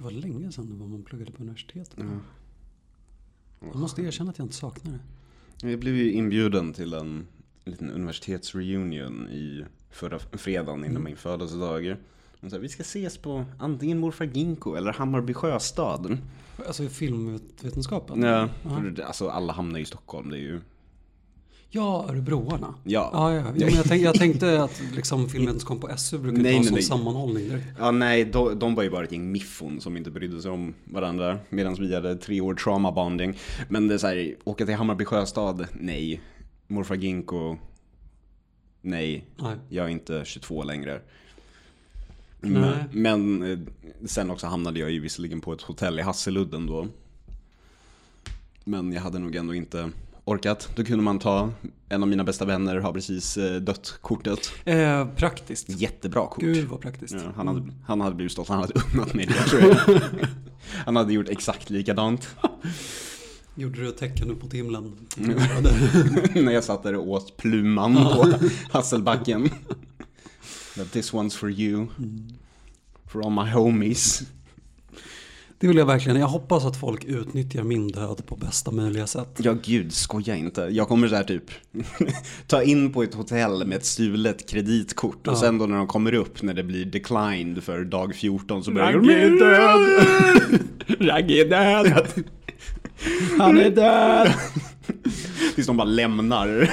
Det var länge sedan det var man pluggade på universitetet. Ja. Jag måste erkänna att jag inte saknar det. Jag blev ju inbjuden till en liten universitetsreunion i förra fredagen innan min födelsedag. Så här, vi ska ses på antingen Morfar Ginkgo eller Hammarby Sjöstad. Alltså i filmvetenskapen? Ja, för alltså alla hamnar i Stockholm. Det är ju... Ja, Örebroarna. Ja. Ja, ja. Men jag, tänkte, jag tänkte att liksom filmvetenskap på SU brukar Nej, ta sån nej. sammanhållning direkt. Ja, nej, de, de var ju bara ett gäng miffon som inte brydde sig om varandra. Medan vi hade tre år trauma bonding. Men det är så här, åka till Hammarby Sjöstad, nej. Morfar Ginkgo, nej. Nej. Jag är inte 22 längre. Men, men eh, sen också hamnade jag ju visserligen på ett hotell i Hasseludden då. Men jag hade nog ändå inte orkat. Då kunde man ta, en av mina bästa vänner har precis eh, dött kortet. Eh, praktiskt. Jättebra kort. Gud vad praktiskt. Ja, han, hade, han hade blivit stolt, han hade unnat mig det tror jag. Han hade gjort exakt likadant. Gjorde du tecken upp mot himlen? Mm. När jag satt där och åt pluman på Hasselbacken. That This one's for you. For all my homies. Det vill jag verkligen. Jag hoppas att folk utnyttjar min död på bästa möjliga sätt. Ja gud, skoja inte. Jag kommer så här typ ta in på ett hotell med ett stulet kreditkort och Ja. sen då när de kommer upp när det blir declined för dag 14 så börjar Ragge är död! Ragge är död! Han är död! Tills de bara lämnar.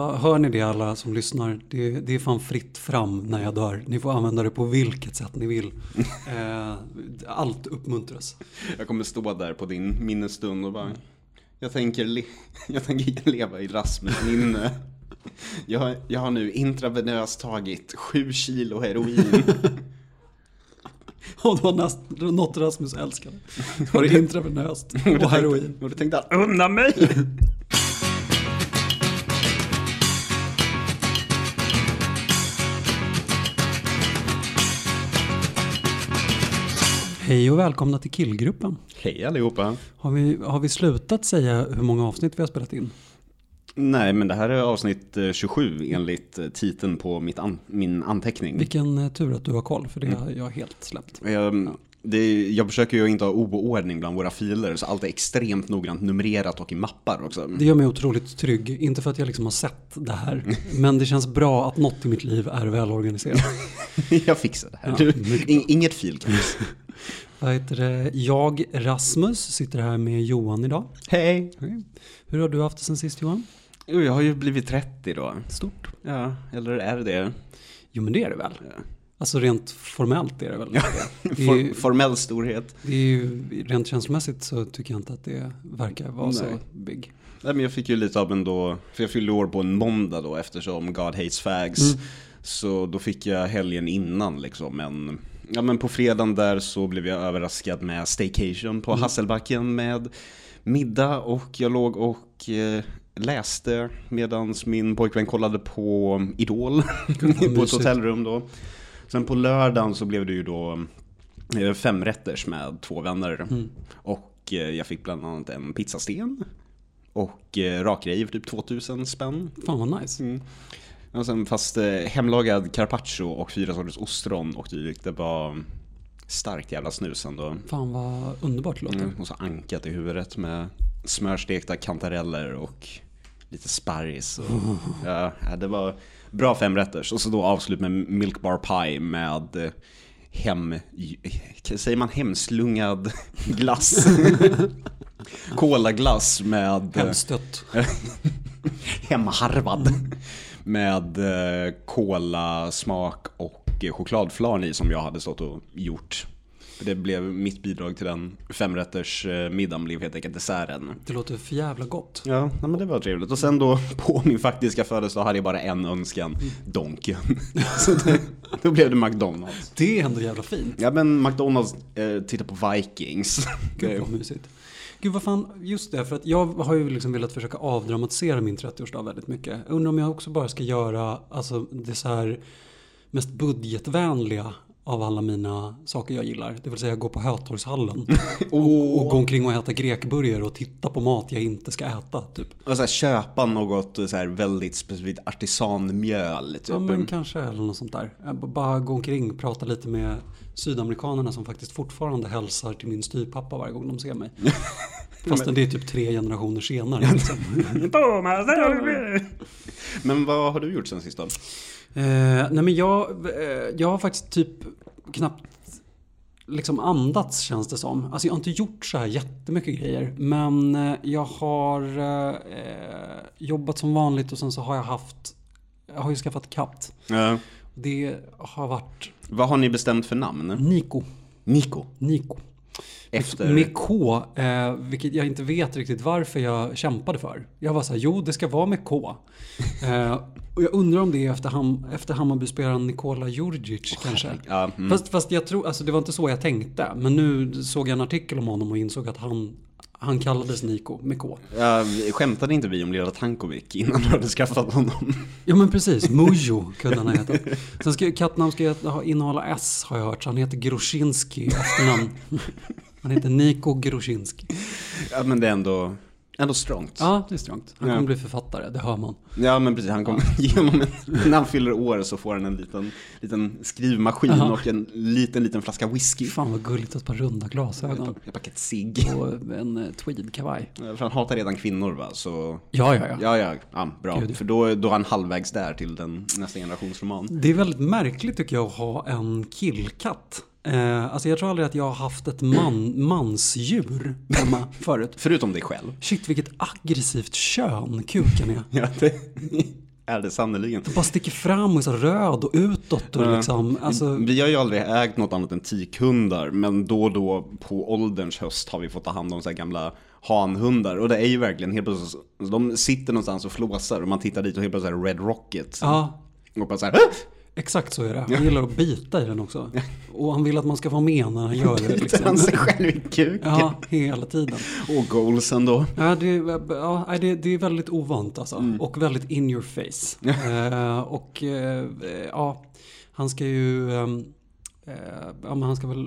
Hör ni det alla som lyssnar? Det, det är fan fritt fram när jag dör. Ni får använda det på vilket sätt ni vill. Eh, allt uppmuntras. Jag kommer stå där på din minnesstund och bara Jag tänker, le- jag tänker leva i Rasmus minne jag, har- jag har nu intravenöst tagit sju kilo heroin Och det var näst, något Rasmus älskade. Var det intravenöst och heroin. Och då tänkte jag, unna mig! Hej och välkomna till killgruppen. Hej allihopa! Har vi, har vi slutat säga hur många avsnitt vi har spelat in? Nej men det här är avsnitt eh, 27 enligt eh, titeln på mitt an- min anteckning Vilken eh, tur att du har koll, för det har jag helt släppt. Jag, det, är- jag försöker ju inte ha oordning bland våra filer så allt är extremt noggrant numrerat och i mappar också. Det gör mig otroligt trygg. Inte för att jag liksom har sett det här. Men det känns bra att något i mitt liv är välorganiserat. jag fixar det här. Ja, Du, inget filkaos. Vad heter det? Jag, Rasmus, sitter här med Johan idag. Hej! Hur har du haft det sen sist Johan? Jo, jag har ju blivit 30 då. Stort. Ja, eller är det det? Jo men det är det väl? Ja. Alltså rent formellt är det väl? Ja. Det är, ju, formell storhet. det är ju, rent känslomässigt så tycker jag inte att det verkar vara så Nej. big. Nej, men jag fick ju lite av en då, för jag fyllde år på en måndag då eftersom God hates fags. Mm. Så då fick jag helgen innan liksom. Men, ja, men på fredagen där så blev jag överraskad med staycation på Hasselbacken med middag och jag låg och eh, läste medan min pojkvän kollade på Idol på ett hotellrum då. Sen på lördagen så blev det ju då eh, femrätters med två vänner. Mm. Och eh, jag fick bland annat en pizzasten. Och eh, rakgrejer för typ 2000 spänn. Fan vad nice. Mm. Sen fast eh, hemlagad carpaccio och fyra sorters ostron och dylikt. Det var starkt jävla snus ändå. Fan vad underbart det låter. Mm. Och så ankat i huvudet med smörstekta kantareller och lite sparris. Och, ja, ja, det var bra femrätters. Och så då avslut med milk bar pie med eh, hem... Säger man hemslungad glass? Kolaglass med... eh, Hemstött. hemharvad. Med eh, kolasmak och eh, chokladflarn i som jag hade stått och gjort. Det blev mitt bidrag till den femrätters eh, middagen blev helt enkelt desserten. Det låter för jävla gott. Ja, men det var trevligt. Och sen då på min faktiska födelsedag hade jag bara en önskan. Donken. Så det, då blev det McDonalds. Det är ändå jävla fint. Ja men McDonalds eh, tittar på Vikings. Gud vad mysigt. Gud vad fan, just det, för att jag har ju liksom velat försöka avdramatisera min 30-årsdag väldigt mycket. Undrar om jag också bara ska göra alltså, det så här mest budgetvänliga av alla mina saker jag gillar. Det vill säga gå på Hötorgshallen och, och gå omkring och äta grekburgare och titta på mat jag inte ska äta. Typ. Och så här, köpa något så här, väldigt specifikt artisanmjöl. Typ. Ja men kanske eller något sånt där. B- Bara gå omkring, prata lite med sydamerikanerna som faktiskt fortfarande hälsar till min styvpappa varje gång de ser mig. Fast det är typ tre generationer senare. Liksom. Men vad har du gjort sen sist då? Eh, nej men jag, eh, jag har faktiskt typ knappt liksom andats känns det som. Alltså jag har inte gjort så här jättemycket grejer. Men eh, jag har eh, jobbat som vanligt och sen så har jag haft, jag har ju skaffat katt. Ja. Det har varit Vad har ni bestämt för namn? Nico. Nico. Nico. Efter... Med K, eh, vilket jag inte vet riktigt varför jag kämpade för. Jag var så här, jo det ska vara med K. Eh, och jag undrar om det är efter, ham, efter Hammarby-spelaren Nikola Djurdjic kanske. Ja, mm. Fast, fast jag tror, alltså det var inte så jag tänkte. Men nu såg jag en artikel om honom och insåg att han, han kallades Niko med K. Ja, skämtade inte vi om lilla Tankovic innan du hade skaffat honom? Ja men precis, Mujo kunde han ha hetat. Sen ska kattnamn ska innehålla S har jag hört. Så han heter Groszinski efternamn. Han heter Niko Groszinski. Ja, men det är ändå, ändå strongt. Ja, det är strångt. Han Ja. kommer bli författare, det hör man. Ja men precis, han kommer genom en, när han fyller år så får han en liten, liten skrivmaskin Ja. och en liten, liten flaska whisky. Fan vad gulligt, ett par runda glasögon. Ett paket cigg. Och en eh, tweedkavaj. För han hatar redan kvinnor va, så Ja, ja, ja. ja, ja, ja bra. Gud. För då, då är han halvvägs där till den nästa generationsroman. Det är väldigt märkligt tycker jag att ha en killkatt. Eh, alltså jag tror aldrig att jag har haft ett man, mansdjur hemma förut. Förutom dig själv. Shit vilket aggressivt kön kuken är. Ja, det är det sannerligen. Bara sticker fram och är så röd och utåt och liksom. Alltså, Vi har ju aldrig ägt något annat än tikhundar, men då och då på ålderns höst har vi fått ta hand om så här gamla hanhundar. Och det är ju verkligen helt plötsligt, de sitter någonstans och flåsar och man tittar dit och helt plötsligt är det Red Rocket. ja, Och bara så här, exakt så är det. Han gillar att bita i den också. Och han vill att man ska vara med när han gör det. Liksom. han sig själv i kuken. Ja, hela tiden. Och goalsen då. Ja, det, är- ja, det, det är väldigt ovant alltså. Mm. Och väldigt in your face. eh, och eh, ja, han ska ju, ehm, eh, ja men han ska väl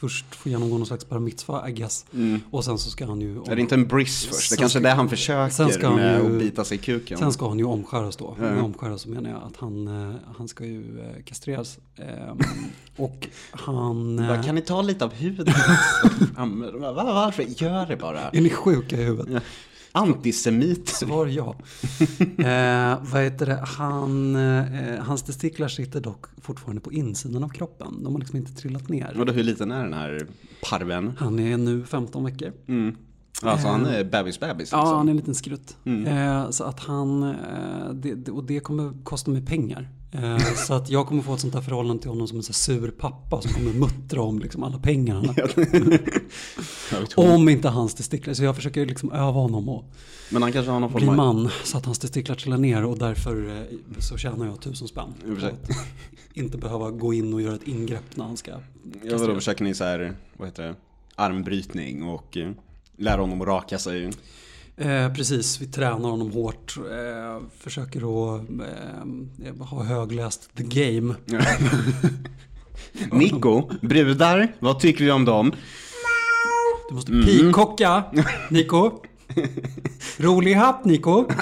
först få genomgå någon slags bar mitzvah I guess. Och sen så ska han ju, Är det inte en briss först? Det Sen kanske är det han sen försöker ska han med ju- att bita sig i kuken. sen ska han ju omskäras då. Ja. Med omskäras så menar jag att han, eh, han ska ju eh, kastreras. Ehm, och han... Bara, eh, kan ni ta lite av Va- Varför? Gör det bara. Är ni sjuka i huvudet? Antisemiter. Svar ja. eh, vad heter det? Han, eh, hans testiklar sitter dock fortfarande på insidan av kroppen. De har liksom inte trillat ner. Och då, hur liten är den här parven? Han är nu 15 veckor. Mm. Alltså han är bebis-bebis liksom. Ja, han är en liten skrutt. Mm. Eh, så att han, eh, det- och det kommer kosta mig pengar. Eh, så att jag kommer få ett sånt här förhållande till honom som en så sur pappa som kommer muttra om liksom alla pengar han har. Om inte hans testiklar. Så jag försöker liksom öva honom och Men han kanske har någon form bli man så att hans testiklar trillar ner och därför eh, så tjänar jag tusen spänn. Inte behöva gå in och göra ett ingrepp när han ska Ja, kastreras. försöker ni så här, vad heter det, armbrytning och eh, lära honom att raka sig? Eh, precis, vi tränar honom hårt. Eh, försöker att eh, ha högläst the game. Nico, brudar, vad tycker vi om dem? Du måste pikocka, Nico. Rolig hatt, Nico.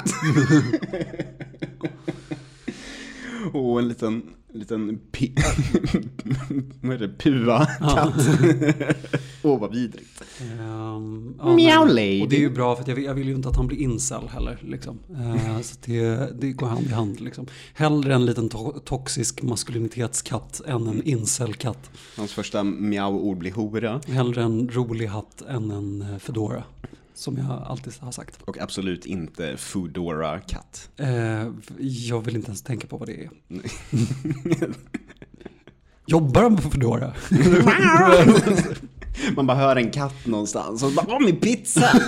Och en liten, liten pi... vad är det, pua-katt. Åh, vad vidrigt. Ehm, ja, Meow lady. Och det är ju bra för jag vill, jag vill ju inte att han blir incel heller. Liksom. Eh, så det, det går hand i hand. Liksom. Hellre en liten to- toxisk maskulinitetskatt än en incel-katt. Hans första miau-ord blir hora. Hellre en rolig hatt än en eh, fedora. Som jag alltid har sagt. Och absolut inte Foodora-katt. Eh, jag vill inte ens tänka på vad det är. Jobbar de på Foodora? Man bara hör en katt någonstans och bara åh min pizza!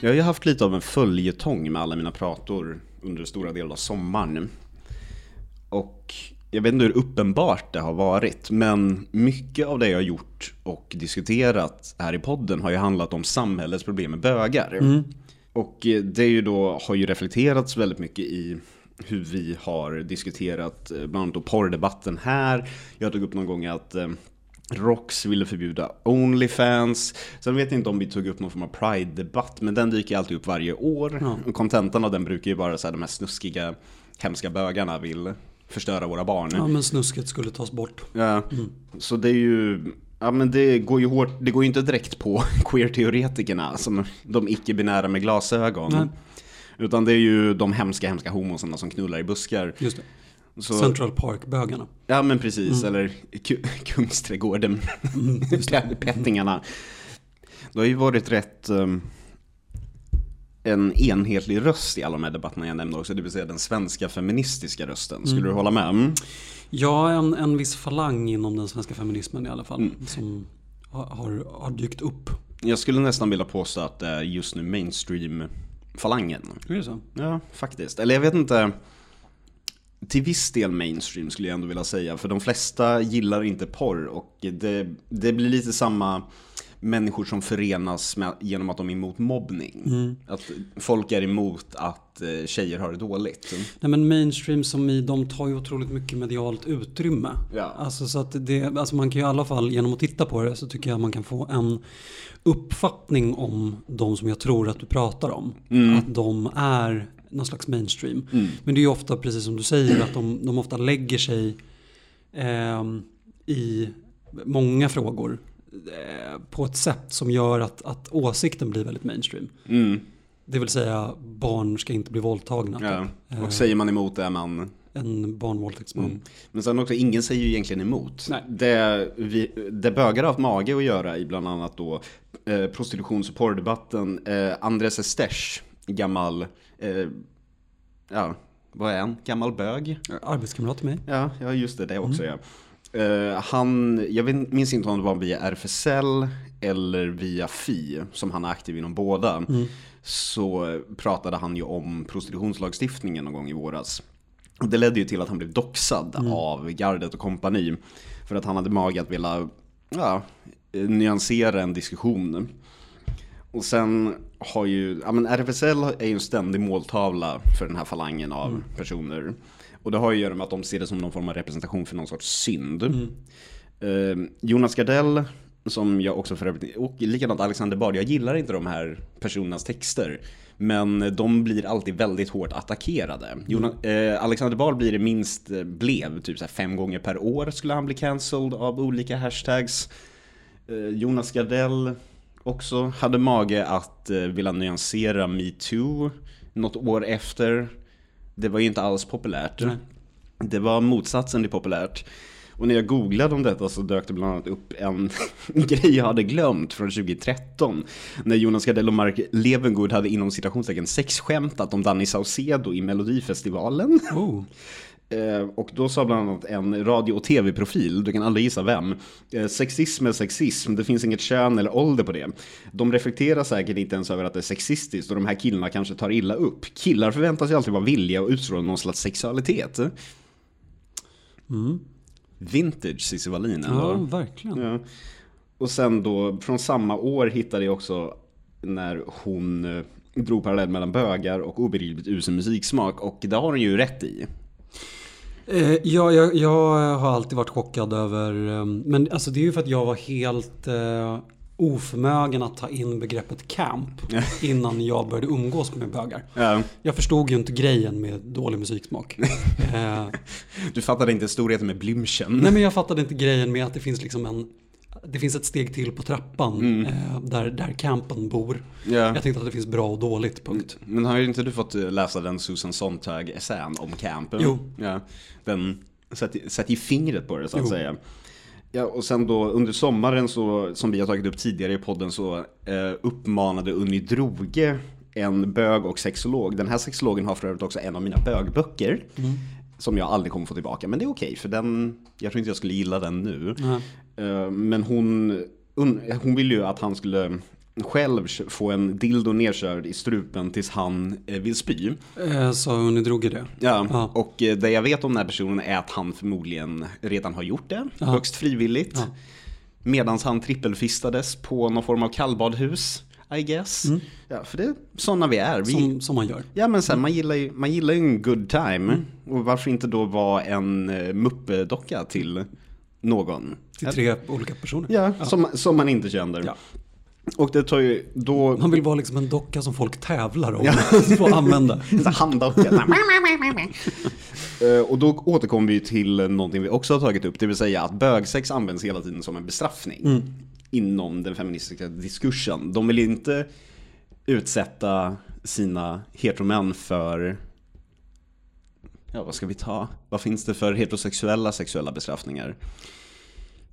Jag har ju haft lite av en följetong med alla mina prator under stora delar av sommaren. Och jag vet inte hur uppenbart det har varit, men mycket av det jag har gjort och diskuterat här i podden har ju handlat om samhällets problem med bögar. Och eh, det är ju då, har ju reflekterats väldigt mycket i hur vi har diskuterat eh, bland annat då porrdebatten här. Jag tog upp någon gång att eh, Rox ville förbjuda Onlyfans. Sen vet jag inte om vi tog upp någon form av Pride-debatt, men den dyker alltid upp varje år. Ja. Och kontentan av den brukar ju vara så här, de här snuskiga, hemska bögarna vill förstöra våra barn. Ja, men snusket skulle tas bort. Ja, så det är ju, ja men det går ju hårt, det går ju inte direkt på queer-teoretikerna som de icke-binära med glasögon. Nej. Utan det är ju de hemska, hemska homosarna som knullar i buskar. Just det. Så, Central Park-bögarna. ja men precis, eller Ku- Kungsträdgården, Pe- pettingarna. Det har ju varit rätt um, en enhetlig röst i alla de här debatterna jag nämnde också, det vill säga den svenska feministiska rösten. Skulle du hålla med? Mm. Ja, en, en viss falang inom den svenska feminismen i alla fall. Mm. Som har, har, har dykt upp. Jag skulle nästan vilja påstå att det är just nu mainstream-falangen. Är det så? Ja, faktiskt. Eller jag vet inte. Till viss del mainstream skulle jag ändå vilja säga. För de flesta gillar inte porr. Och det, det blir lite samma människor som förenas med, genom att de är emot mobbning. Mm. Att folk är emot att eh, tjejer har det dåligt. Nej men mainstream som i, de tar ju otroligt mycket medialt utrymme. Ja. Alltså så att det, alltså man kan ju i alla fall genom att titta på det så tycker jag man kan få en uppfattning om de som jag tror att du pratar om. Att de är någon slags mainstream. Men det är ju ofta precis som du säger att de, de ofta lägger sig ehm, i många frågor eh, på ett sätt som gör att, att åsikten blir väldigt mainstream. Mm. Det vill säga barn ska inte bli våldtagna. Ja. typ. Och säger man emot är man En barnvåldtäktsman. Men sen också, ingen säger ju egentligen emot. Nej. Det, vi, det bögar har haft mage att göra i bland annat då eh, prostitutions och porrdebatten. Eh, Andres Estesh, gammal, eh, ja, vad är han? Gammal bög? Arbetskamrat till mig. Ja, ja just det, det också ja. Eh, han, jag minns inte om det var via RFSL eller via Fi, som han är aktiv inom båda. Så pratade han ju om prostitutionslagstiftningen någon gång i våras. Och det ledde ju till att han blev doxad av gardet och kompani. För att han hade mage att vilja ja, nyansera en diskussion. Och sen har ju, ja men RFSL är ju en ständig måltavla för den här falangen av personer. Och det har ju att göra med att de ser det som någon form av representation för någon sorts synd. Eh, Jonas Gardell, som jag också för övrigt, och likadant Alexander Bard, jag gillar inte de här personernas texter. Men de blir alltid väldigt hårt attackerade. Jonas, eh, Alexander Bard blir det minst, blev typ så fem gånger per år skulle han bli cancelled av olika hashtags. Eh, Jonas Gardell också hade mage att eh, vilja nyansera metoo något år efter. Det var ju inte alls populärt. Nej. Det var motsatsen till populärt. Och när jag googlade om detta så dök det bland annat upp en grej jag hade glömt från 2013. När Jonas Gardell och Mark Levengood hade inom citationstecken sexskämtat om Danny Saucedo i Melodifestivalen. Oh. Eh, Och då sa bland annat en radio och tv-profil, du kan aldrig gissa vem. eh, Sexism är sexism, det finns inget kön eller ålder på det. De reflekterar säkert inte ens över att det är sexistiskt och de här killarna kanske tar illa upp. Killar förväntas ju alltid vara villiga och utstråla någon slags sexualitet. Vintage Cissi Wallin. Ja, verkligen. Ja. Och sen då, från samma år hittade jag också när hon eh, drog parallell mellan bögar och obegripligt usel musiksmak. Och det har hon ju rätt i. Eh, ja, jag, jag har alltid varit chockad över, eh, men alltså det är ju för att jag var helt eh, oförmögen att ta in begreppet camp innan jag började umgås med bögar. Ja, Jag förstod ju inte grejen med dålig musiksmak. eh, du fattade inte storheten med Blümchen. nej men jag fattade inte grejen med att det finns liksom en det finns ett steg till på trappan eh, där, där campen bor. Ja. Jag tänkte att det finns bra och dåligt, punkt. Men har ju inte du fått eh, läsa den Susan Sontag-essän om campen? Jo. Ja, den sätter ju fingret på det så att Jo. säga. Ja, och sen då under sommaren så, som vi har tagit upp tidigare i podden så eh, uppmanade Unni Droge en bög och sexolog. Den här sexologen har för övrigt också en av mina bögböcker. Som jag aldrig kommer få tillbaka. Men det är okej för den, jag tror inte jag skulle gilla den nu. Nej. Eh, Men hon, hon ville ju att han skulle själv få en dildo nedkörd i strupen tills han eh, vill spy. Eh, så ni drog i det. Ja, Ja. och det jag vet om den här personen är att han förmodligen redan har gjort det, högst frivilligt. Ja. Medan han trippelfistades på någon form av kallbadhus. I guess. Ja, för det är sådana vi är. Vi, Som, som man gör. Ja men sen, man, gillar ju, man gillar ju en good time. Och varför inte då vara en muppedocka till någon? Till tre olika personer. Ja, Som, som man inte känner. Ja. Och det tar ju då... Man vill vara liksom en docka som folk tävlar om att få använda. En sån handdocka. Eh, och då återkommer vi till någonting vi också har tagit upp, det vill säga att bögsex används hela tiden som en bestraffning inom den feministiska diskursen. De vill inte utsätta sina heteromän för Ja, vad ska vi ta? Vad finns det för heterosexuella sexuella bestraffningar?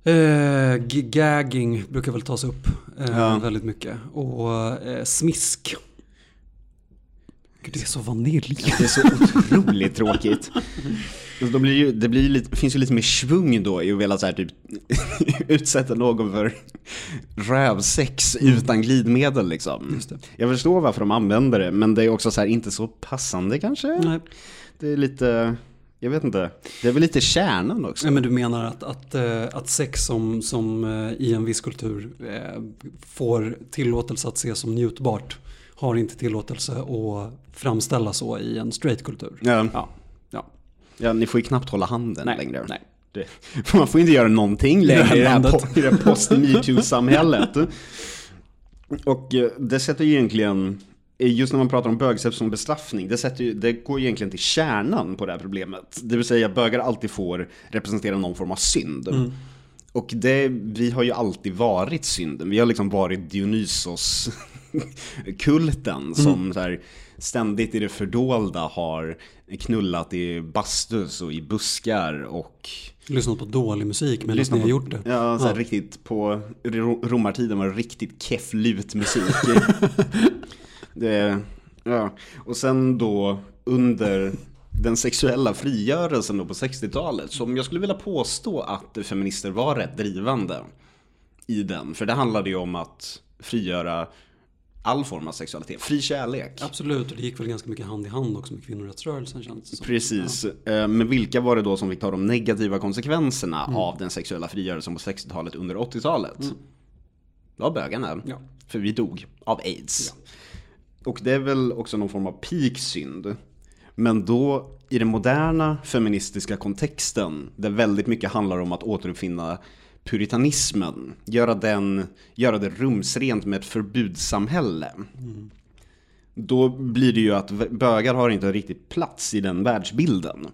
Eh, gagging brukar väl tas upp eh, Ja. väldigt mycket. Och eh, smisk. Gud, det är så vanilj. Det är så otroligt tråkigt. Alltså, då blir ju, det blir ju lite, finns ju lite mer svung då i att vilja så här, typ, utsätta någon för rövsex utan glidmedel liksom. Jag förstår varför de använder det, men det är också så här, inte så passande kanske. Nej. Det är lite, jag vet inte, det är väl lite kärnan också. Nej, men du menar att, att, eh, att sex som, som eh, i en viss kultur eh, får tillåtelse att ses som njutbart har inte tillåtelse att framställa så i en straight kultur. Ja. Ja. ja. Ja, ni får ju knappt hålla handen Nej, längre. nej. Det, man får inte göra någonting längre i det här, po- här post-metoo-samhället. Och det sätter ju egentligen, just när man pratar om bögsex som bestraffning, det, ju, det går egentligen till kärnan på det här problemet. Det vill säga att bögar alltid får representera någon form av synd. Mm. Och det, vi har ju alltid varit synden. Vi har liksom varit Dionysos kulten som så här, ständigt i det fördolda har knullat i bastus och i buskar och Lyssnat på dålig musik medan ni har gjort det. Ja, så här, riktigt på ro- romartiden var det riktigt keff lutmusik. det, ja. Och sen då under den sexuella frigörelsen då på 60-talet, som jag skulle vilja påstå att feminister var rätt drivande i den. För det handlade ju om att frigöra all form av sexualitet, fri kärlek. Absolut, och det gick väl ganska mycket hand i hand också med kvinnorättsrörelsen känns det som. Precis. Eh, Men vilka var det då som fick ta de negativa konsekvenserna av den sexuella frigörelsen på 60-talet under 80-talet? Det var bögarna. Ja. För vi dog av aids. Och det är väl också någon form av piksynd. Men då i den moderna feministiska kontexten, där väldigt mycket handlar om att återuppfinna puritanismen, göra, den, göra det rumsrent med ett förbudssamhälle. Då blir det ju att bögar har inte riktigt plats i den världsbilden.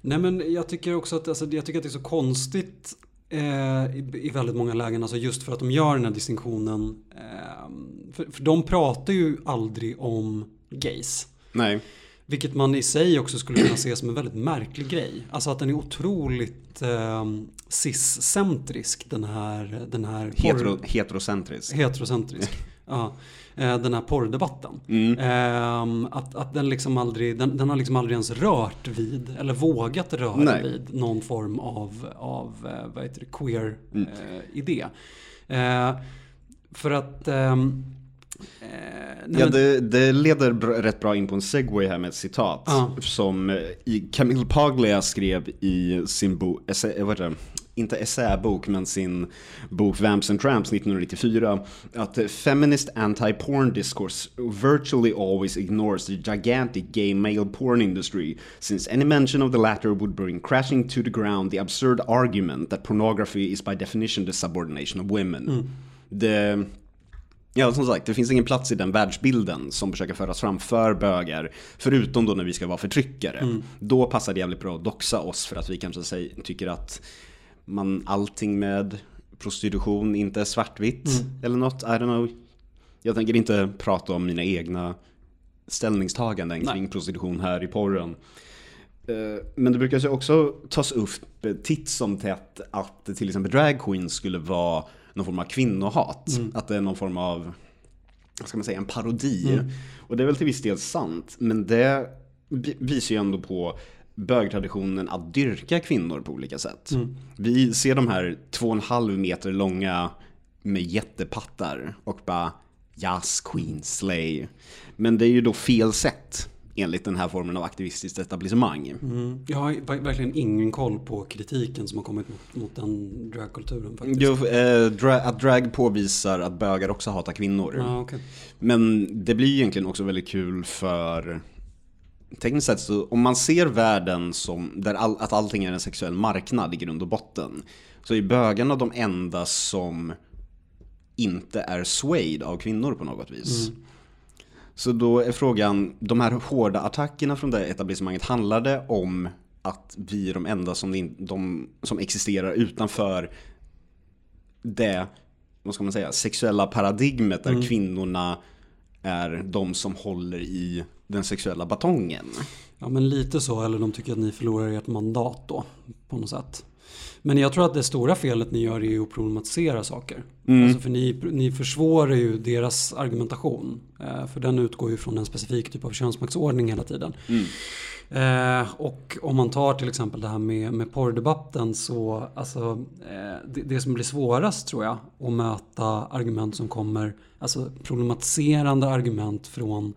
Nej men jag tycker också att, alltså, jag tycker att det är så konstigt i, i väldigt många lägen, alltså just för att de gör den här distinktionen. Eh, för, för de pratar ju aldrig om gays. Nej. Vilket man i sig också skulle kunna se som en väldigt märklig grej. Alltså att den är otroligt eh, cis-centrisk den här, den här Hetero, heterocentrisk. heterocentrisk. ja, eh, den här porrdebatten. Mm. Ehm, att, att den liksom aldrig, den, den har liksom aldrig ens rört vid, eller vågat röra Nej. vid någon form av, av eh, vad heter det, queer Mm. eh, idé. Eh, för att ehm, eh, Ja, det, det leder br- rätt bra in på en segway här med ett citat. Ja. Som eh, Camille Paglia skrev i sin bok, vad heter? Inte essäbok, men sin bok Vamps and Tramps 1994. Att feminist anti-porn discourse virtually always ignores the gigantic gay male porn industry, since any mention of the latter would bring crashing to the ground the absurd argument that pornography is by definition the subordination of women. Det... Ja, som sagt, det finns ingen plats i den världsbilden som försöker föras fram för bögar, förutom då när vi ska vara förtryckare. Då passar det jävligt bra att doxa oss för att vi kanske säger, tycker att man, allting med prostitution inte är svartvitt eller något, I don't know. Jag tänker inte prata om mina egna ställningstaganden Nej. kring prostitution här i porren. Eh, Men det brukar ju också tas upp titt som tätt att till exempel drag queens skulle vara någon form av kvinnohat. Att det är någon form av, vad ska man säga, en parodi. Och det är väl till viss del sant. Men det vi- visar ju ändå på bögtraditionen att dyrka kvinnor på olika sätt. Vi ser de här två och en halv meter långa med jättepattar och bara Yes, Queen Slay. Men det är ju då fel sätt enligt den här formen av aktivistiskt etablissemang. Mm. Jag har verkligen ingen koll på kritiken som har kommit mot, mot den dragkulturen. Faktiskt. Jo, eh, dra att drag påvisar att bögar också hatar kvinnor. Ja, okay. Men det blir egentligen också väldigt kul för Tekniskt sett så, om man ser världen som, där all, att allting är en sexuell marknad i grund och botten, så är bögarna de enda som inte är swayed av kvinnor på något vis. Mm. Så då är frågan, de här hårda attackerna från det etablissemanget, handlar det om att vi är de enda som, de, som existerar utanför det, vad ska man säga, sexuella paradigmet där mm. kvinnorna är de som håller i den sexuella batongen. Ja men lite så, eller de tycker att ni förlorar ert mandat då på något sätt. Men jag tror att det stora felet ni gör är att problematisera saker. Mm. Alltså för ni, ni försvårar ju deras argumentation. Eh, för den utgår ju från en specifik typ av könsmaktsordning hela tiden. Mm. Eh, och om man tar till exempel det här med, med porrdebatten så alltså eh, det, det, som blir svårast tror jag att möta argument som kommer, alltså problematiserande argument från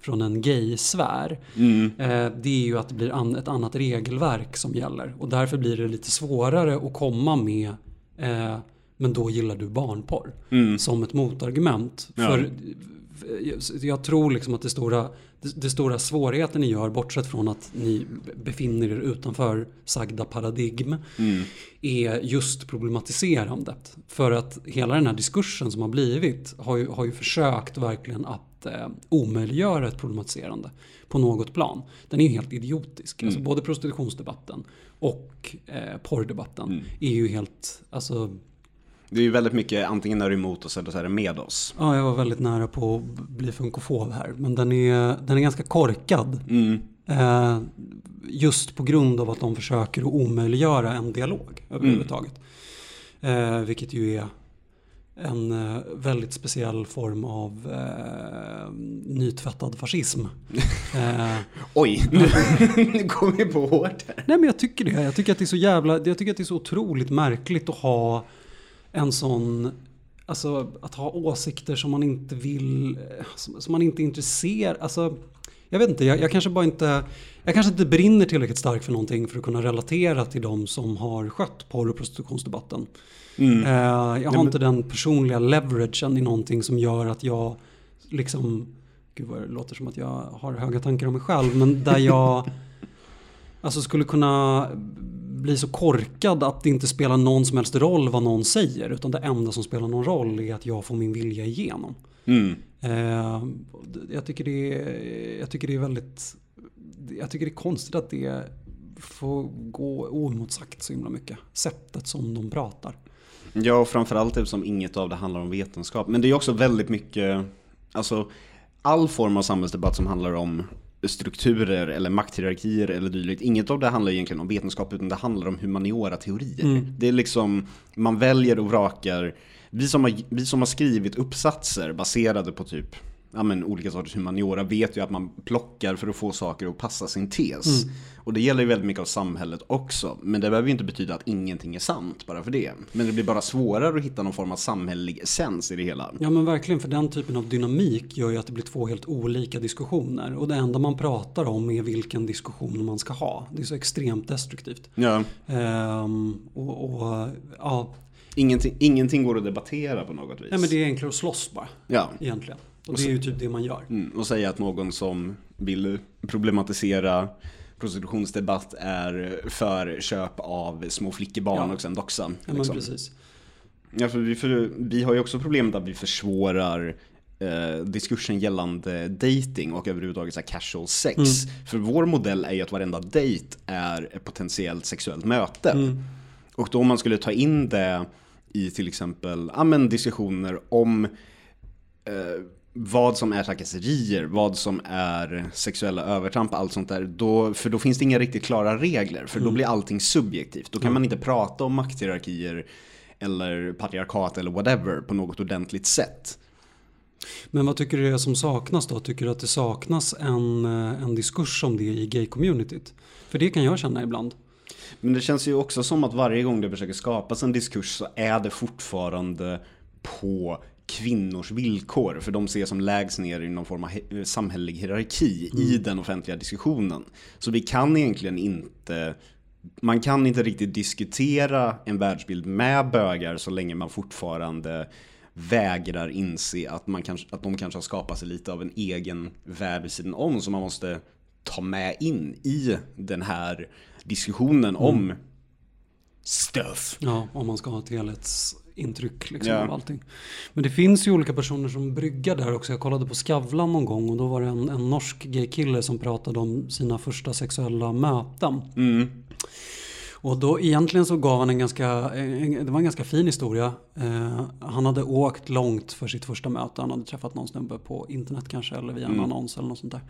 från en gay-sfär. Mm. Eh, det är ju att det blir an, ett annat regelverk som gäller. Och därför blir det lite svårare att komma med eh, men då gillar du barnporr. Mm. Som ett motargument. Ja. För jag tror liksom att det stora, det, det, stora svårigheten ni gör, bortsett från att ni befinner er utanför sagda paradigm, mm. är just problematiserandet. För att hela den här diskursen som har blivit har ju, har ju försökt verkligen att eh, omöjliggöra ett problematiserande på något plan. Den är ju helt idiotisk. Mm. Alltså både prostitutionsdebatten och eh, porrdebatten mm. är ju helt, alltså det är ju väldigt mycket antingen är du emot oss eller så är det med oss. Ja, jag var väldigt nära på att bli funkofob här. Men den är, den är ganska korkad. Mm. Eh, just på grund av att de försöker att omöjliggöra en dialog överhuvudtaget. Mm. Eh, vilket ju är en eh, väldigt speciell form av eh, nytvättad fascism. eh, Oj, nu, nu kom vi på hårt här. Nej men jag tycker det. Jag tycker att det är så jävla, jag tycker att det är så otroligt märkligt att ha en sån Alltså att ha åsikter som man inte vill, som, som man inte är intresserad, alltså jag vet inte, jag, jag, kanske bara inte Jag kanske inte brinner tillräckligt starkt för någonting för att kunna relatera till de som har skött porr och prostitutionsdebatten. Mm. Uh, jag har ja, inte den personliga leveragen i någonting som gör att jag liksom Gud vad det låter som att jag har höga tankar om mig själv men där jag Alltså skulle kunna bli så korkad att det inte spelar någon som helst roll vad någon säger. Utan det enda som spelar någon roll är att jag får min vilja igenom. Mm. Eh, jag, tycker det är, jag tycker det är väldigt... Jag tycker det är konstigt att det får gå oemotsagt så himla mycket. Sättet som de pratar. Ja, och framförallt eftersom inget av det handlar om vetenskap. Men det är också väldigt mycket, alltså all form av samhällsdebatt som handlar om strukturer eller makthierarkier eller dylikt. Inget av det handlar egentligen om vetenskap utan det handlar om humaniora-teorier. Mm. Det är liksom, man väljer och vrakar. Vi som, har, vi som har skrivit uppsatser baserade på typ ja, men, olika sorters humaniora vet ju att man plockar för att få saker att passa sin tes. Mm. Och det gäller ju väldigt mycket av samhället också. Men det behöver ju inte betyda att ingenting är sant bara för det. Men det blir bara svårare att hitta någon form av samhällelig essens i det hela. Ja men verkligen, för den typen av dynamik gör ju att det blir två helt olika diskussioner. Och det enda man pratar om är vilken diskussion man ska ha. Det är så extremt destruktivt. Ja. Ehm, och, och, ja. Ingenting, ingenting går att debattera på något vis. Nej men det är enklare att slåss bara. Ja. Egentligen. Och det är ju typ det man gör. Mm, och säga att någon som vill problematisera prostitutionsdebatt är för köp av små flickebarn ja. och sen doxa. Ja, liksom. precis. Ja, för vi, för vi har ju också problemet att vi försvårar eh, diskursen gällande dating och överhuvudtaget så casual sex. Mm. För vår modell är ju att varenda date är ett potentiellt sexuellt möte. Mm. Och då om man skulle ta in det i till exempel ja, men diskussioner om eh, vad som är trakasserier, vad som är sexuella övertramp, allt sånt där. Då, för då finns det inga riktigt klara regler, för då mm. blir allting subjektivt. Då kan man inte prata om makthierarkier eller patriarkat eller whatever på något ordentligt sätt. Men vad tycker du är som saknas då? Tycker du att det saknas en, eh, en diskurs om det i gay-communityt? För det kan jag känna ibland. Men det känns ju också som att varje gång det försöker skapas en diskurs så är det fortfarande på kvinnors villkor, för de ses som lägst ner i någon form av he- samhällelig hierarki i den offentliga diskussionen. Så vi kan egentligen inte man kan inte riktigt diskutera en världsbild med bögar så länge man fortfarande vägrar inse att, man kanske, att de kanske har skapat sig lite av en egen värld vid sidan om som man måste ta med in i den här diskussionen om stuff. Ja, om man ska ha ett helhetsintryck liksom, Ja. av allting. Men det finns ju olika personer som bryggar där också. Jag kollade på Skavlan någon gång och då var det en, en norsk gay-kille som pratade om sina första sexuella möten. Mm. Och då egentligen så gav han en ganska, en, det var en ganska fin historia. Eh, han hade åkt långt för sitt första möte. Han hade träffat någon snubbe på internet kanske eller via en annons eller något sånt där.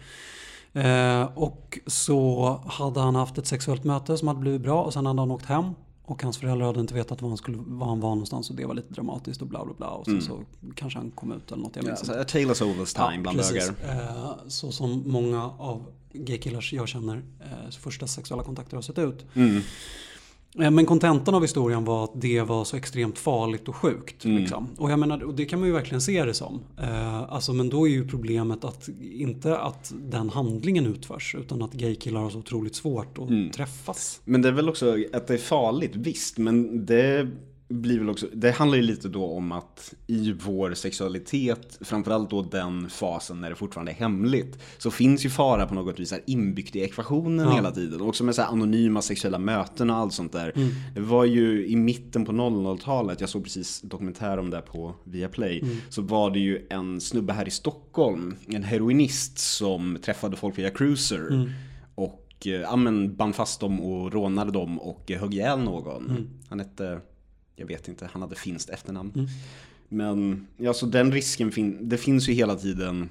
Eh, och så hade han haft ett sexuellt möte som hade blivit bra och sen hade han åkt hem. Och hans föräldrar hade inte vetat var han, skulle, var han var någonstans och det var lite dramatiskt och bla bla bla. Och sen så kanske han kom ut eller något. Jag Ja, minns så inte. a tale of Soul's time bland precis. bögar. Eh, så som många av gaykillars jag känner eh, första sexuella kontakter har sett ut. Mm. Eh, Men kontentan av historien var att det var så extremt farligt och sjukt. Mm. Liksom. Och, jag menar, och det kan man ju verkligen se det som. Eh, alltså, men då är ju problemet att inte att den handlingen utförs utan att gaykillar har så otroligt svårt att Mm. träffas. Men det är väl också att det är farligt, visst, men det blir väl också, det handlar ju lite då om att i vår sexualitet, framförallt då den fasen när det fortfarande är hemligt, så finns ju fara på något vis här inbyggt i ekvationen Ja. hela tiden. Också med så här anonyma sexuella möten och allt sånt där. Mm. Det var ju i mitten på 00-talet, jag såg precis dokumentär om det på Viaplay, Mm. så var det ju en snubbe här i Stockholm, en heroinist som träffade folk via cruiser. Mm. Och eh, ja, men band fast dem och rånade dem och eh, högg ihjäl någon. Mm. Han hette, jag vet inte, han hade finskt efternamn. Mm. Men ja, så den risken, fin- det finns ju hela tiden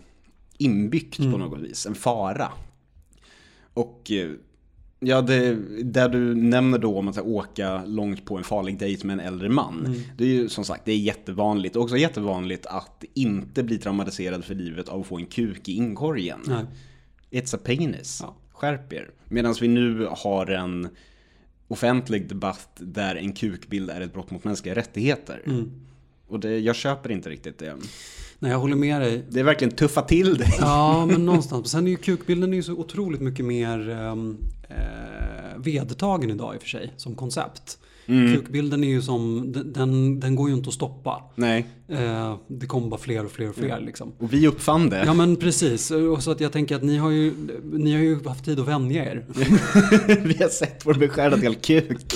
inbyggt Mm. på något vis, en fara. Och eh, ja, det, där du nämner då om att åka långt på en farlig dejt med en äldre man. Mm. Det är ju som sagt, det är jättevanligt. Och också jättevanligt att inte bli traumatiserad för livet av att få en kuk i inkorgen. Nej. It's a penis. Ja. Skärp er. Medan vi nu har en offentlig debatt där en kukbild är ett brott mot mänskliga rättigheter. Mm. Och det, jag köper inte riktigt det. Nej, jag håller med dig. Det är verkligen tuffa till det. Ja, men någonstans. Sen är ju kukbilden är ju så otroligt mycket mer ehm, eh, vedertagen idag i och för sig som koncept. Mm. Kukbilden är ju som, den- den, går ju inte att stoppa. Nej. Eh, det kommer bara fler och fler och fler liksom. Och vi uppfann det. Ja men precis, och så att jag tänker att ni har ju, ni har ju haft tid att vänja er. vi har sett vår beskärda del kuk.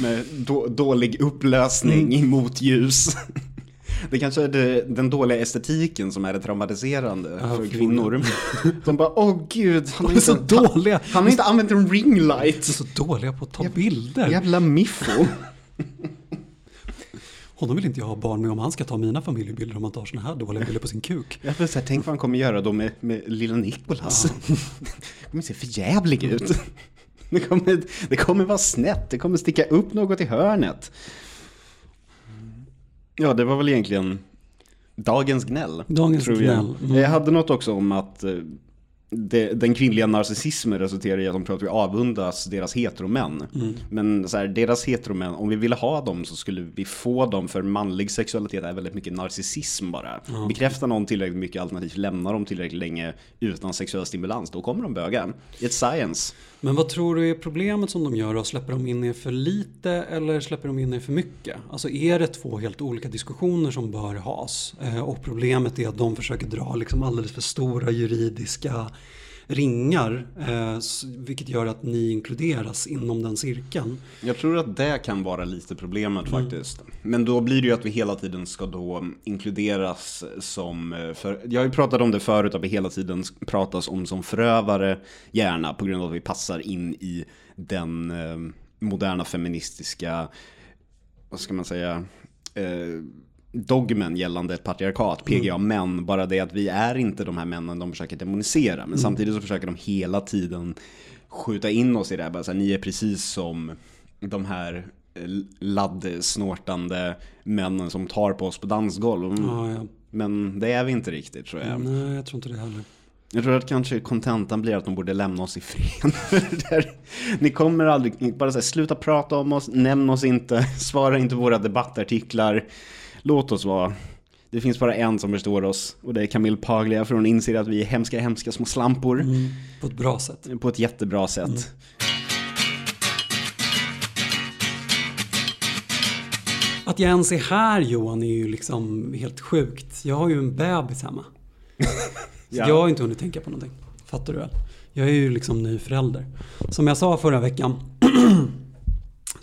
Med då, dålig upplösning Mm. i motljus. Det kanske är det, den dåliga estetiken som är det traumatiserande Ja, för kvinnor. De bara, åh gud, han är så inte, dåliga. han har inte använt en ring De är light. så dåliga på att ta bilder. Jävla miffo. Honom vill inte jag ha barn med om han ska ta mina familjebilder om han tar såna här dåliga bilder på sin kuk. Jag säga, tänk vad han kommer göra då med, med lilla Nikolas. Det kommer se för jävlig ut. Det kommer, det kommer vara snett, det kommer sticka upp något i hörnet. Ja, det var väl egentligen dagens gnäll. Dagens tror jag. gnäll, mm. Jag hade något också om att eh, det, den kvinnliga narcissismen resulterar i att de tror att vi avundas deras heteromän. Mm. Men så här, deras heteromän, om vi ville ha dem så skulle vi få dem för manlig sexualitet är väldigt mycket narcissism bara. Bekräfta någon tillräckligt mycket alternativt lämna dem tillräckligt länge utan sexuell stimulans, då kommer de böga. It's science. Men vad tror du är problemet som de gör då? Släpper de in er för lite eller släpper de in er för mycket? Alltså är det två helt olika diskussioner som bör has? Eh, och problemet är att de försöker dra liksom alldeles för stora juridiska ringar. Eh, vilket gör att ni inkluderas inom den cirkeln. Jag tror att det kan vara lite problemet Mm. faktiskt. Men då blir det ju att vi hela tiden ska då inkluderas som, eh, för, jag har ju pratat om det förut, att vi hela tiden pratas om som förövare, gärna på grund av att vi passar in i den eh, moderna feministiska, vad ska man säga, eh, dogmen gällande ett patriarkat, PGA män, bara det att vi är inte de här männen de försöker demonisera, men samtidigt så försöker de hela tiden skjuta in oss i det här, bara så här, ni är precis som de här eh, laddsnortande männen som tar på oss på dansgolv. Mm. Ja, ja. Men det är vi inte riktigt tror jag. Nej, jag tror inte det heller. Jag tror att kanske kontentan blir att de borde lämna oss i fred. Ni kommer aldrig, bara säga sluta prata om oss, nämn oss inte, svara inte våra debattartiklar. Låt oss vara. Det finns bara en som förstår oss och det är Camille Paglia för hon inser att vi är hemska, hemska små slampor. Mm, på ett bra sätt. På ett jättebra sätt. Mm. Att jag ens är här Johan är ju liksom helt sjukt. Jag har ju en bebis hemma. ja. Jag har inte hunnit tänka på någonting. Fattar du väl? Jag är ju liksom ny förälder. Som jag sa förra veckan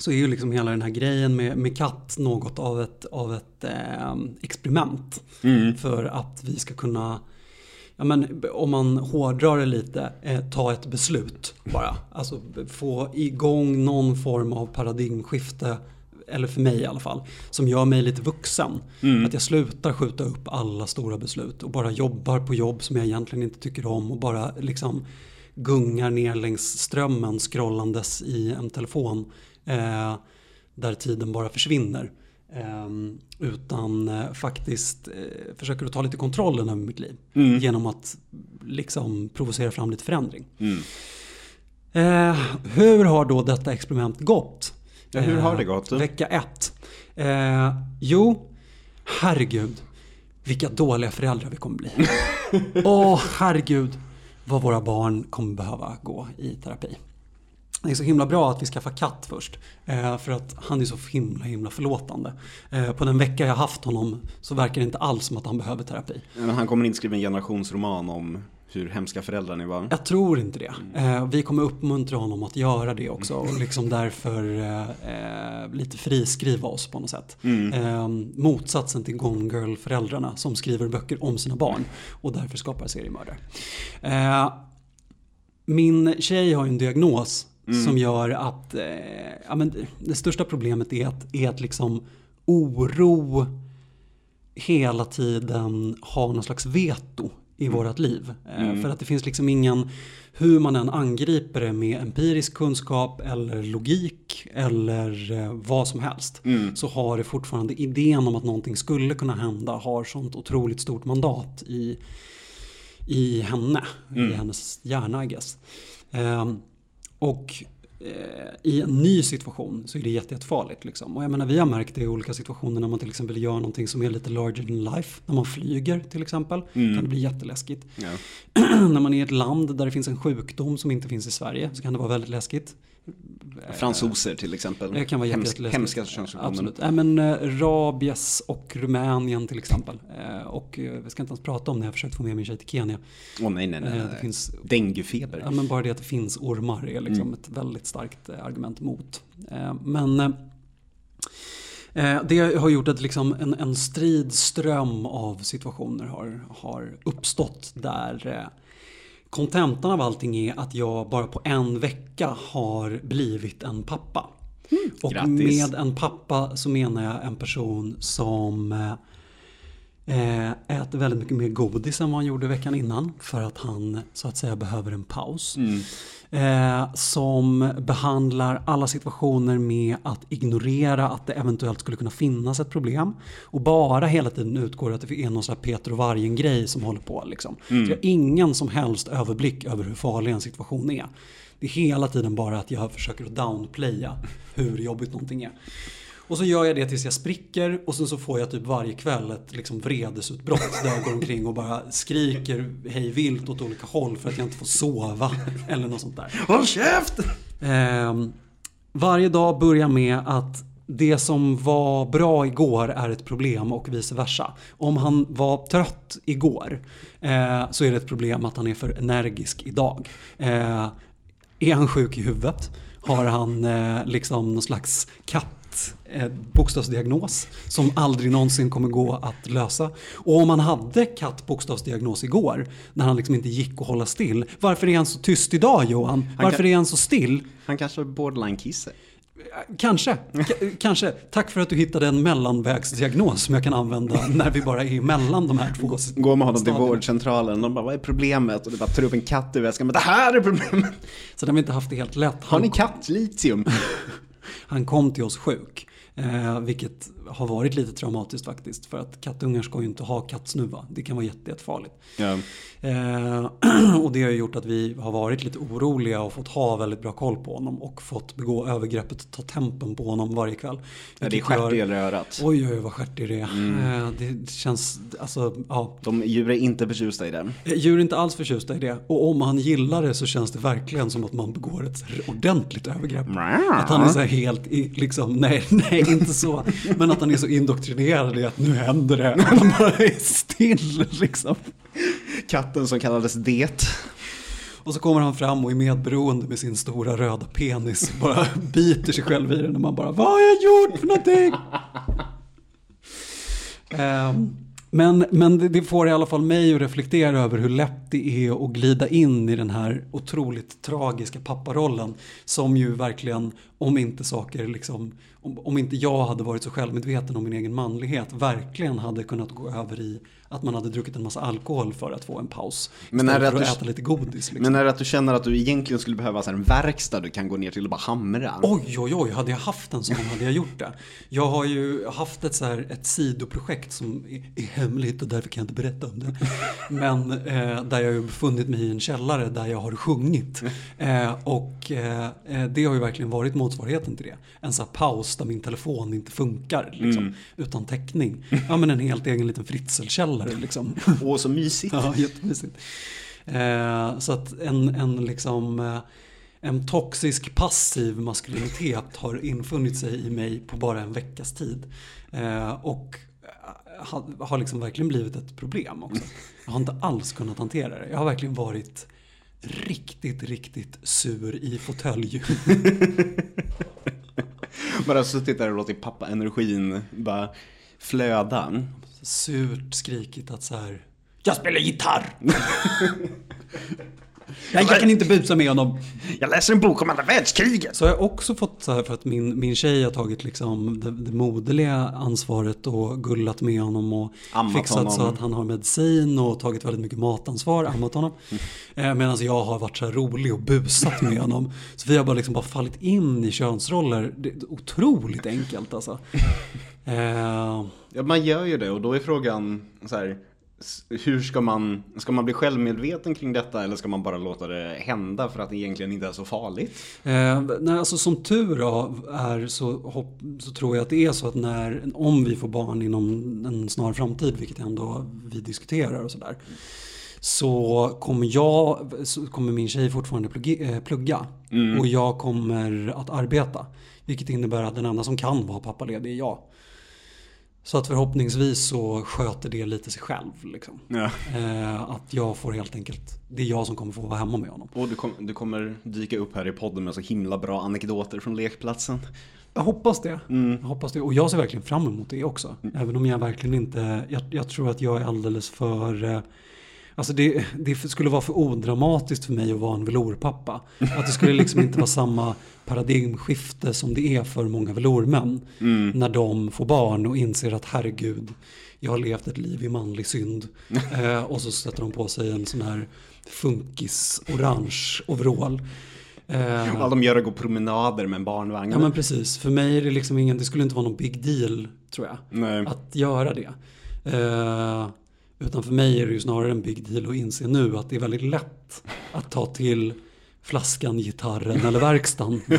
så är ju liksom hela den här grejen med, med katt något av ett, av ett eh, experiment. Mm. För att vi ska kunna, ja men om man hårdrar det lite, eh, ta ett beslut bara. Alltså få igång någon form av paradigmskifte eller för mig i alla fall, som gör mig lite vuxen. Mm. Att jag slutar skjuta upp alla stora beslut och bara jobbar på jobb som jag egentligen inte tycker om och bara liksom gungar ner längs strömmen scrollandes i en telefon eh, där tiden bara försvinner. Eh, utan eh, faktiskt eh, försöker att ta lite kontrollen över mitt liv mm. genom att liksom provocera fram lite förändring. Mm. Eh, hur har då detta experiment gått? Ja, hur har det gått? Eh, vecka ett. Jo, herregud. Vilka dåliga föräldrar vi kommer bli. Åh, oh, herregud. Vad våra barn kommer behöva gå i terapi. Det är så himla bra att vi skaffar katt först. Eh, för att han är så himla himla förlåtande. Eh, på den vecka jag haft honom så verkar det inte alls som att han behöver terapi. Men han kommer inte skriva en generationsroman om hur hemska föräldrar ni var? Jag tror inte det. Eh, vi kommer uppmuntra honom att göra det också och liksom därför eh, lite friskriva oss på något sätt. Mm. Eh, motsatsen till Gone Girl-föräldrarna som skriver böcker om sina barn och därför skapar seriemördare. Eh, min tjej har en diagnos mm. som gör att eh, ja, men det största problemet är att, är att liksom oro hela tiden har någon slags veto i mm. vårat liv. Eh, mm. För att det finns liksom ingen, hur man än angriper det med empirisk kunskap eller logik eller eh, vad som helst. Mm. Så har det fortfarande idén om att någonting skulle kunna hända har sånt otroligt stort mandat i, i henne, i mm. hennes hjärna I guess. Um, och Eh, i en ny situation så är det jättefarligt. Liksom. Och jag menar, vi har märkt det i olika situationer när man till exempel gör någonting som är lite larger than life. När man flyger till exempel mm. kan det bli jätteläskigt. Ja. när man är i ett land där det finns en sjukdom som inte finns i Sverige så kan det vara väldigt läskigt. Fransoser till exempel. Det kan vara Hemsk, Hemska könssjukdomar. Absolut. Äh, men, äh, rabies och Rumänien till exempel. Äh, och äh, vi ska inte ens prata om när jag försökt få med min tjej till Kenya. Åh oh, nej, nej, nej. Äh, det finns, Denguefeber. Ja, men bara det att det finns ormar är liksom mm. ett väldigt starkt argument mot. men det har gjort att liksom en, en stridström av situationer har, har uppstått där kontentan av allting är att jag bara på en vecka har blivit en pappa. Mm, och grattis. med en pappa så menar jag en person som eh, äter väldigt mycket mer godis än vad han gjorde veckan innan. För att han så att säga behöver en paus. Mm. Eh, som behandlar alla situationer med att ignorera att det eventuellt skulle kunna finnas ett problem. Och bara hela tiden utgår att det är någon här Peter och Vargen-grej som håller på. Liksom. Mm. Så jag har ingen som helst överblick över hur farlig en situation är. Det är hela tiden bara att jag försöker att downplaya hur jobbigt någonting är. Och så gör jag det tills jag spricker och sen så får jag typ varje kväll ett liksom vredesutbrott där jag går omkring och bara skriker hej vilt åt olika håll för att jag inte får sova eller något sånt där. Håll käft! Eh, varje dag börjar med att det som var bra igår är ett problem och vice versa. Om han var trött igår eh, så är det ett problem att han är för energisk idag. Eh, är han sjuk i huvudet? Har han eh, liksom någon slags katt eh, bokstavsdiagnos som aldrig någonsin kommer gå att lösa. Och om han hade katt bokstavsdiagnos igår, när han liksom inte gick att hålla still, varför är han så tyst idag Johan? Varför kan, är han så still? Han kanske har borderline-kisse. Kanske, kanske. Tack för att du hittade en mellanvägsdiagnos som jag kan använda när vi bara är mellan de här två Går med honom till vårdcentralen och bara vad är problemet? Och du bara tar upp en katt i väskan, men det här är problemet! Så den har vi inte haft det helt lätt. Har ni kattlitium? Han kom till oss sjuk. Eh, vilket har varit lite traumatiskt faktiskt. För att kattungar ska ju inte ha kattsnuva. Det kan vara jätte, jättefarligt. Ja. Eh, och det har gjort att vi har varit lite oroliga och fått ha väldigt bra koll på honom. Och fått begå övergreppet, ta tempen på honom varje kväll. Ja, det är stjärt i örat. Oj, oj, vad stjärtig det är. Eh, det känns, alltså, ja. De djur är inte förtjusta i det. Eh, Djur är inte alls förtjusta i det. Och om han gillar det så känns det verkligen som att man begår ett ordentligt övergrepp. Att han är så här helt, liksom, nej, nej inte så. Men att han är så indoktrinerad i att nu händer det. Och han bara är still liksom. Katten som kallades Det. Och så kommer han fram och är medberoende med sin stora röda penis. Bara biter sig själv i den och man bara, vad har jag gjort för någonting? Ehm, men men det, det får i alla fall mig att reflektera över hur lätt det är att glida in i den här otroligt tragiska papparollen. Som ju verkligen, om inte saker liksom, om, om inte jag hade varit så självmedveten om min egen manlighet, verkligen hade kunnat gå över i att man hade druckit en massa alkohol för att få en paus. Men är det att att du- äta lite godis. Liksom. Men är det att du känner att du egentligen skulle behöva så en verkstad du kan gå ner till och bara hamra? Oj, oj, oj, hade jag haft en sån hade jag gjort det. Jag har ju haft ett, så här, ett sidoprojekt som är, är hemligt och därför kan jag inte berätta om det. Men eh, där jag har befunnit mig i en källare där jag har sjungit. Eh, och eh, eh, det har ju verkligen varit motsvarigheten till det. En sån här paus där min telefon inte funkar, liksom, utan täckning. Ja, men en helt egen liten fritzelkällare liksom. Åh, så mysigt. Ja, jättemysigt. Eh, så att en, en liksom eh, en toxisk passiv maskulinitet har infunnit sig i mig på bara en veckas tid. Eh, och eh, har, har liksom verkligen blivit ett problem också. Jag har inte alls kunnat hantera det. Jag har verkligen varit riktigt, riktigt sur i fåtölj. Bara suttit där och låtit pappa-energin bara flöda. Surt skrikit att så här. Jag spelar gitarr! Nej, jag kan inte busa med honom. Jag läser en bok om andra världskriget. Så har jag också fått så här för att min, min tjej har tagit liksom det, det moderliga ansvaret och gullat med honom och Ammat fixat så honom. att han har medicin och tagit väldigt mycket matansvar, ammat honom. Eh, Medan jag har varit så här rolig och busat med honom. Så vi har bara liksom bara fallit in i könsroller. Det är otroligt enkelt alltså. Eh, Ja, man gör ju det och då är frågan så här. Hur ska man, ska man bli självmedveten kring detta eller ska man bara låta det hända för att det egentligen inte är så farligt? Eh, nej, alltså som tur är så, hopp, så tror jag att det är så att när, om vi får barn inom en snar framtid, vilket ändå vi diskuterar och sådär. Så kommer jag, så kommer min tjej fortfarande plugga, eh, plugga och jag kommer att arbeta. Vilket innebär att den enda som kan vara pappaledig är jag. Så att förhoppningsvis så sköter det lite sig själv. Liksom. Ja. Eh, att jag får helt enkelt, det är jag som kommer få vara hemma med honom. Och du, kom, du kommer dyka upp här i podden med så himla bra anekdoter från lekplatsen. Jag hoppas det. Jag hoppas det. Och jag ser verkligen fram emot det också. Även om jag verkligen inte, jag, jag tror att jag är alldeles för eh, Alltså det, det skulle vara för odramatiskt för mig att vara en velourpappa. Att det skulle liksom inte vara samma paradigmskifte som det är för många velourmän. När de får barn och inser att herregud, jag har levt ett liv i manlig synd. Eh, och så sätter de på sig en sån här funkis orange overall. Eh, Alla de gör är gå promenader med en barnvagn. Ja men precis, för mig är det liksom ingen, det skulle inte vara någon big deal tror jag. Nej. Att göra det. Eh, utan för mig är det ju snarare en big deal att inse nu att det är väldigt lätt att ta till flaskan, gitarren eller verkstaden.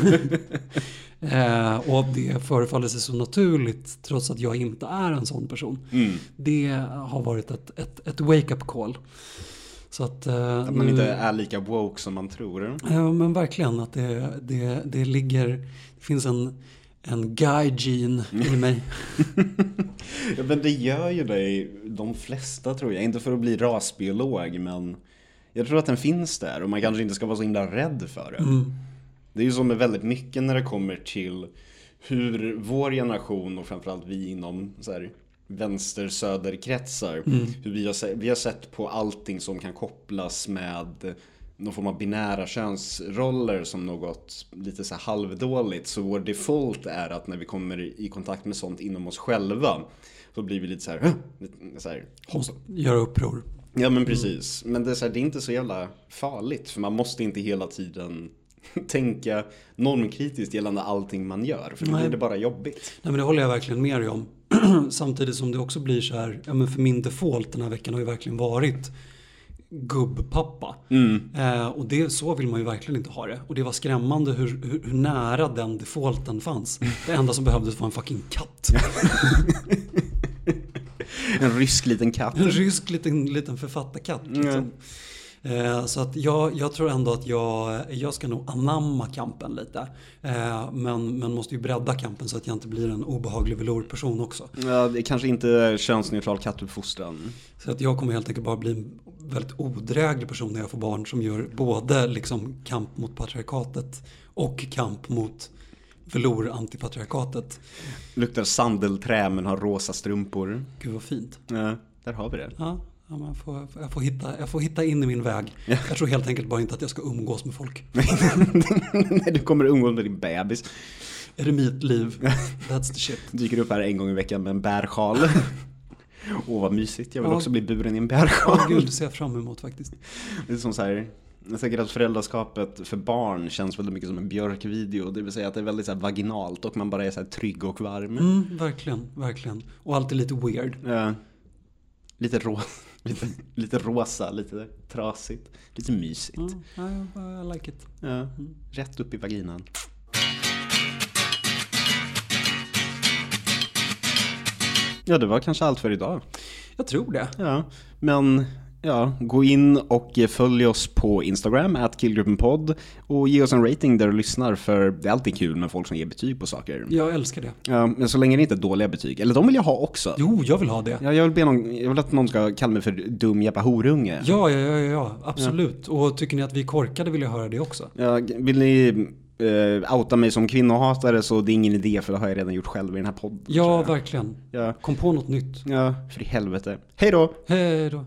eh, och det förefaller sig så naturligt trots att jag inte är en sån person. Mm. Det har varit ett, ett, ett wake-up call. Så att, eh, Att man nu- inte är lika woke som man tror. Ja men verkligen att det, det, det ligger, det finns en, en guy-gene i mig. Ja, men det gör ju det de flesta tror jag. Inte för att bli rasbiolog men jag tror att den finns där och man kanske inte ska vara så himla rädd för det. Mm. Det är ju så med väldigt mycket när det kommer till hur vår generation och framförallt vi inom så här, vänster-söderkretsar, hur vi har, vi har sett på allting som kan kopplas med någon form av binära könsroller som något lite så halvdåligt. Så vår default är att när vi kommer i kontakt med sånt inom oss själva så blir vi lite så här, lite så här göra uppror. Ja men precis. Men det är, så här, det är inte så jävla farligt. För man måste inte hela tiden tänka normkritiskt gällande allting man gör. För då blir det bara jobbigt. Nej men det håller jag verkligen med dig om. Samtidigt som det också blir så här, ja men för min default den här veckan har ju verkligen varit gubbpappa. Eh, och det, så vill man ju verkligen inte ha det. Och det var skrämmande hur, hur, hur nära den defaulten fanns. Det enda som behövdes var en fucking katt. En rysk liten katt. En rysk liten, liten författarkatt. Liksom. Eh, Så att jag, jag tror ändå att jag, jag ska nog anamma kampen lite. Eh, Men, men måste ju bredda kampen så att jag inte blir en obehaglig velourperson också. Ja, det är kanske inte könsneutral kattuppfostran. Så att jag kommer helt enkelt bara bli en väldigt odräglig person när jag får barn som gör både liksom kamp mot patriarkatet och kamp mot velour-antipatriarkatet. Luktar sandelträ men har rosa strumpor. Gud vad fint. Ja, där har vi det. Ja, ja, jag, får, jag, får hitta, jag får hitta in i min väg. Jag tror helt enkelt bara inte att jag ska umgås med folk. Nej, du kommer umgås med din bebis. Är det mitt liv? That's the shit. Dyker upp här en gång i veckan med en bärsjal. Åh vad mysigt, jag vill Ja. också bli buren i en Ja, bärsjal. gud, det ser jag fram emot faktiskt. Det är som så här, jag tänker att föräldraskapet för barn känns väldigt mycket som en björkvideo. Det vill säga att det är väldigt så vaginalt och man bara är så här trygg och varm. Mm, verkligen, verkligen. Och alltid lite weird. Ja. lite, ro lite, lite rosa, lite trasigt, lite mysigt. Ja, I, I like it. Ja. Rätt upp i vaginan. Ja, det var kanske allt för idag. Jag tror det. Ja, men ja, gå in och följ oss på Instagram, at killgruppenpodd och ge oss en rating där du lyssnar för det är alltid kul med folk som ger betyg på saker. Jag älskar det. Ja, men så länge det inte är dåliga betyg, eller de vill jag ha också. Jo, jag vill ha det. Ja, jag, vill be någon, jag vill att någon ska kalla mig för dum jävla horunge. Ja, ja, ja, ja, absolut. Och tycker ni att vi är korkade vill jag höra det också. Ja, vill ni eh, outa mig som kvinnohatare så det är ingen idé för det har jag redan gjort själv i den här podden. Ja, verkligen. ja, Kom på något nytt. ja, för i helvete. Hej då! Hej då.